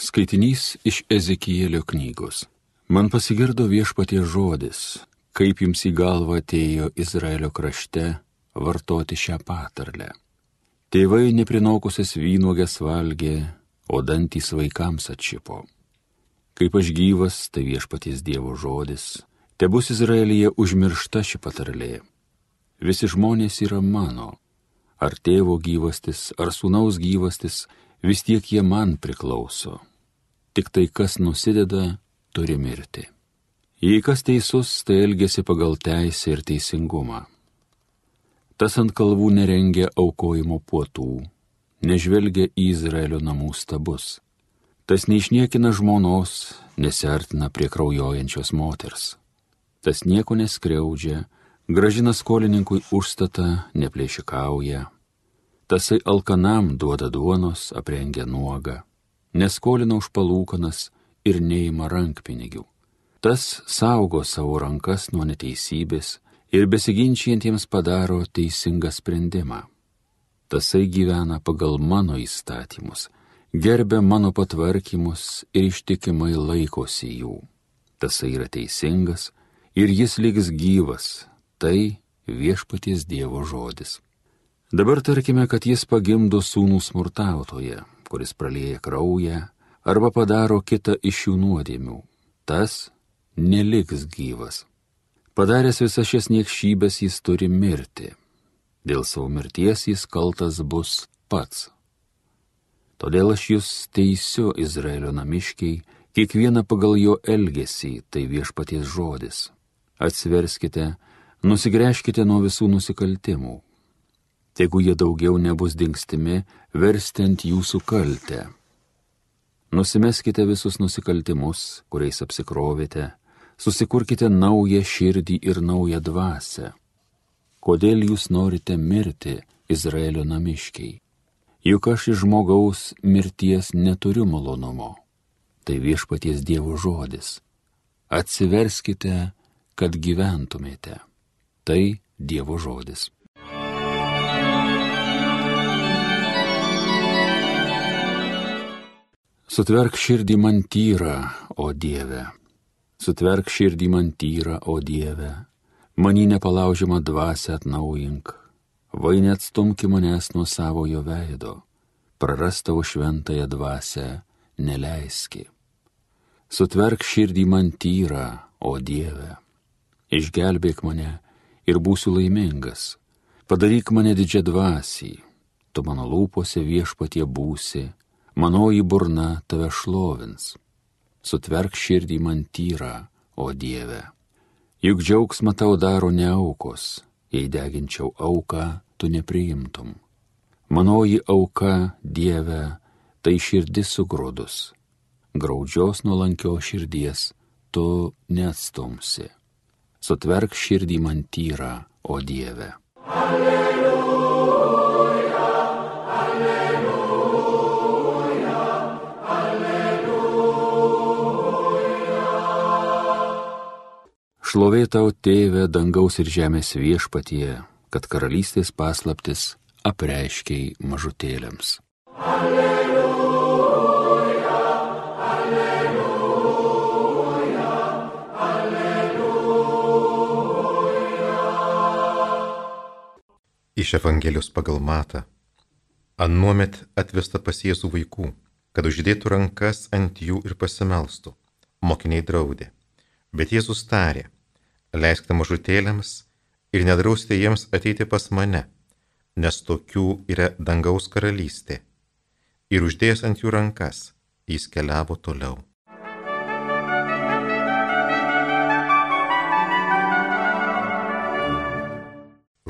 Skaitinys iš Ezekijėlio knygos. Man pasigirdo viešpatie žodis, kaip jums į galvą atėjo Izraelio krašte vartoti šią patarlę. Tėvai neprinokusias vynogės valgė, o dantys vaikams atšipo. Kaip aš gyvas, tai viešpaties Dievo žodis, te bus Izraelyje užmiršta ši patarlė. Visi žmonės yra mano, ar tėvo gyvastis, ar sūnaus gyvastis, vis tiek jie man priklauso tik tai kas nusideda, turi mirti. Jei kas teisus, tai elgesi pagal teisę ir teisingumą. Tas ant kalvų nerengia aukojimo puotų, nežvelgia į Izraelio namų stabus. Tas neišniekina žmonos, nesertina prie kraujojančios moters. Tas nieko neskriaudžia, gražina skolininkui užstatą, neplėšikauja. Tasai alkanam duoda duonos, aprengia nuogą neskolina už palūkanas ir neima rankpinigių. Tas saugo savo rankas nuo neteisybės ir besiginčiantiems padaro teisingą sprendimą. Tasai gyvena pagal mano įstatymus, gerbia mano patvarkymus ir ištikimai laikosi jų. Tasai yra teisingas ir jis liks gyvas, tai viešpaties Dievo žodis. Dabar tarkime, kad jis pagimdo sūnų smurtautoje, kuris pralieja kraują arba padaro kitą iš jų nuodėmių, tas neliks gyvas. Padaręs visas šias niekšybės jis turi mirti. Dėl savo mirties jis kaltas bus pats. Todėl aš jūs teisiu Izraelio namiškiai, kiekvieną pagal jo elgesį, tai viešpaties žodis. Atsiverskite, nusigręžkite nuo visų nusikaltimų, tegu jie daugiau nebus dingstimi, versti ant jūsų kaltę. Nusimeskite visus nusikaltimus, kuriais apsikrovėte, susikurkite naują širdį ir naują dvasę. Kodėl jūs norite mirti, Izraelio namiškiai? Juk aš iš žmogaus mirties neturiu malonumo. Tai viešpaties Dievo žodis. Atsiverskite, kad gyventumėte. Tai Dievo žodis. Sutverk širdį man tyrą, o Dieve. Sutverk širdį man tyrą, o Dieve. Manį nepalaužiamą dvasę atnaujink. Vai net stumki manęs nuo savojo veido. Prarastavo šventąją dvasę neleiski. Sutverk širdį man tyrą, o Dieve. Išgelbėk mane ir būsiu laimingas. Padaryk mane didžią dvasį. Tu mano lūpose viešpatie būsi manoji burna tave šlovins. Sutverk širdį man tyrą, o Dieve. Juk džiaugsmą tau daro ne aukos, jei deginčiau auką, tu nepriimtum. Manoji auka, Dieve, tai širdis sugrūdus. Graudžios nuolankio širdies tu neatstumsi. Sutverk širdį man tyrą, o Dieve. Alleluja. Šlovė tau, tėve, dangaus ir žemės viešpatie, kad karalystės paslaptis apreiškiai mažutėlėms. Alleluja, alleluja, alleluja. Iš Evangelijos pagal Mata. Anuomet atvesta pas Jėzų vaikų, kad uždėtų rankas ant jų ir pasimelstų. Mokiniai draudė. Bet Jėzus tarė, leiskite mažutėlėms ir nedrausti jiems ateiti pas mane, nes tokių yra dangaus karalystė. Ir uždėjęs ant jų rankas, jis keliavo toliau.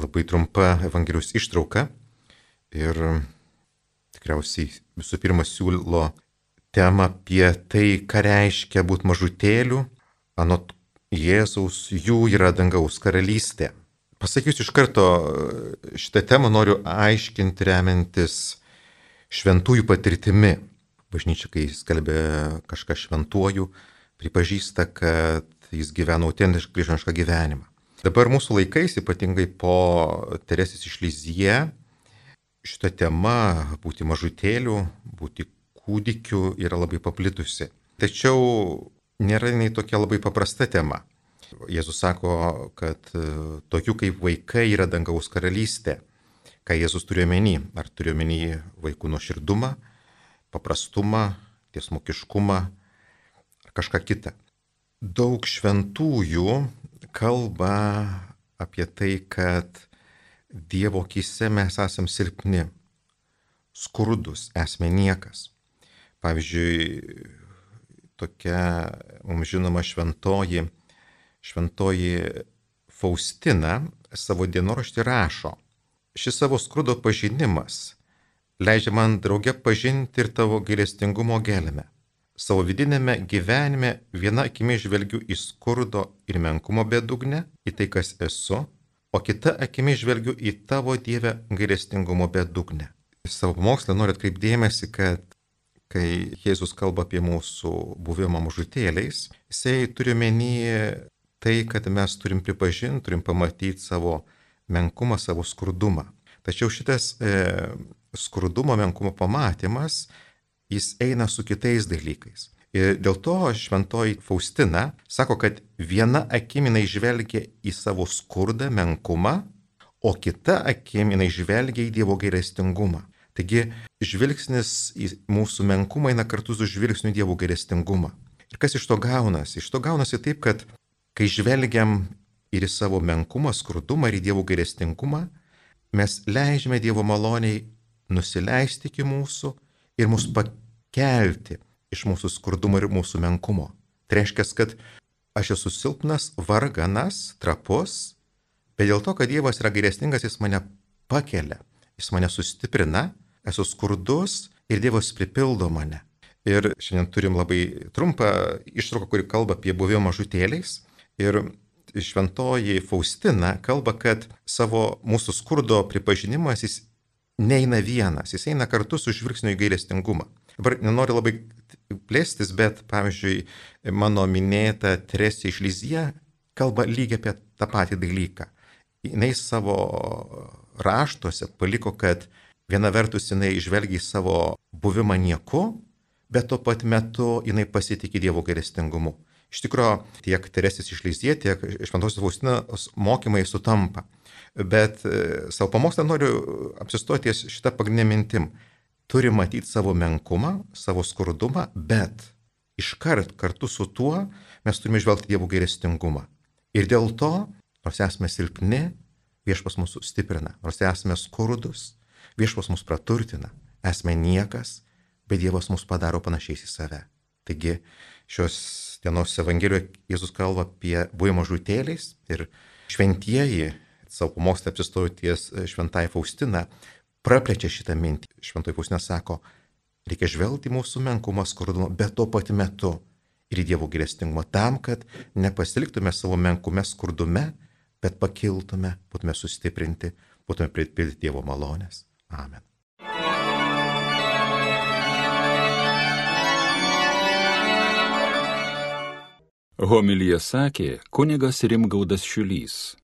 Labai trumpa Evangelijos ištrauka ir tikriausiai visų pirma siūlo temą apie tai, ką reiškia būti mažutėliu, anot Jėzaus jų yra dangaus karalystė. Pasakysiu iš karto, šitą temą noriu aiškinti remiantis šventųjų patirtimi. Bažnyčia, kai skelbė kažką šventuoju, pripažįsta, kad jis gyvena autentišką kryžanišką gyvenimą. Dabar mūsų laikais, ypatingai po Teresės iš Lizie, šita tema būti mažutėliu, būti kūdikių yra labai paplitusi. Tačiau nėra jinai tokia labai paprasta tema. Jėzus sako, kad e, tokių kaip vaikai yra dangaus karalystė. Ką Jėzus turi omeny? Ar turi omeny vaikų nuoširdumą, paprastumą, tiesmukiškumą ar kažką kitą. Daug šventųjų kalba apie tai, kad Dievo akise mes esam silpni, skurdus, esame niekas. Pavyzdžiui, tokia mums žinoma šventoji, šventoji Faustina savo dienoraštį rašo, šis savo skrudo pažinimas leidžia man drauge pažinti ir tavo gailestingumo gelmę. Savo vidinėme gyvenime viena akimi žvelgiu į skurdo ir menkumo bedugnę, į tai, kas esu, o kita akimi žvelgiu į tavo Dievę gailestingumo bedugnę. Savo pamokslą noriu atkreipdėmėsi, kad kai Jėzus kalba apie mūsų buvimą mažutėliais, jisai turi menį tai, kad mes turim pripažinti, turim pamatyti savo menkumą, savo skurdumą. Tačiau šitas e, skurdumo, menkumo pamatymas, jis eina su kitais dalykais. Ir dėl to šventoji Faustina sako, kad viena akiminai žvelgia į savo skurdą, menkumą, o kita akiminai žvelgia į Dievo gailestingumą. Taigi žvilgsnis į mūsų menkumą eina kartu su žvilgsniu Dievo gailestingumą. Ir kas iš to gaunasi? Iš to gaunasi taip, kad kai žvelgiam ir į savo menkumą, skurdumą ir į Dievo gailestingumą, mes leidžiame Dievo maloniai nusileisti iki mūsų ir mus pakelti iš mūsų skurdumo ir mūsų menkumo. Tai reiškia, kad aš esu silpnas, varganas, trapus, bet dėl to, kad Dievas yra gairestingas, jis mane pakelia, jis mane sustiprina, esu skurdus ir Dievas pripildo mane. Ir šiandien turim labai trumpą ištrauką, kuri kalba apie buvimą mažutėliais. Ir šventoji Faustina kalba, kad savo mūsų skurdo pripažinimas jis neina vienas, jis eina kartu su žvilgsniu į gailestingumą. Dabar nenoriu labai plėstis, bet pavyzdžiui, mano minėta Teresė iš Lyzija kalba lygiai apie tą patį dalyką. Jis savo raštuose paliko, kad viena vertus jinai žvelgia į savo buvimą nieku, bet tuo pat metu jinai pasitikė Dievo gailestingumu. Iš tikrųjų, tiek Teresės iš Lyzija, tiek Šventosios Faustinos mokymai sutampa. Bet e, savo pamokslą noriu apsistoti ties šitą pagrindinę mintim turi matyti savo menkumą, savo skurdumą, bet iškart kartu su tuo mes turime žvelgti Dievo gailestingumą. Ir dėl to, nors esame silpni, viešpas mūsų stiprina, nors esame skurdus, viešpas mūsų praturtina, esame niekas, bet Dievas mus padaro panašiais į save. Taigi šios dienos Evangelijoje Jėzus kalba apie buvimą žūtėliais ir šventieji savo pamokslą apsistojo ties šventai Faustina, praplečia šitą mintį. Šventoji Faustina sako, reikia žvelgti mūsų menkumą, skurdumą, bet tuo pat metu ir į Dievo gilestingumą tam, kad nepasiliktume savo menkume, skurdume, bet pakiltume, būtume sustiprinti, būtume pripildyti Dievo malonės. Amen. Homilyje sakė kunigas Rimgaudas Šiulys.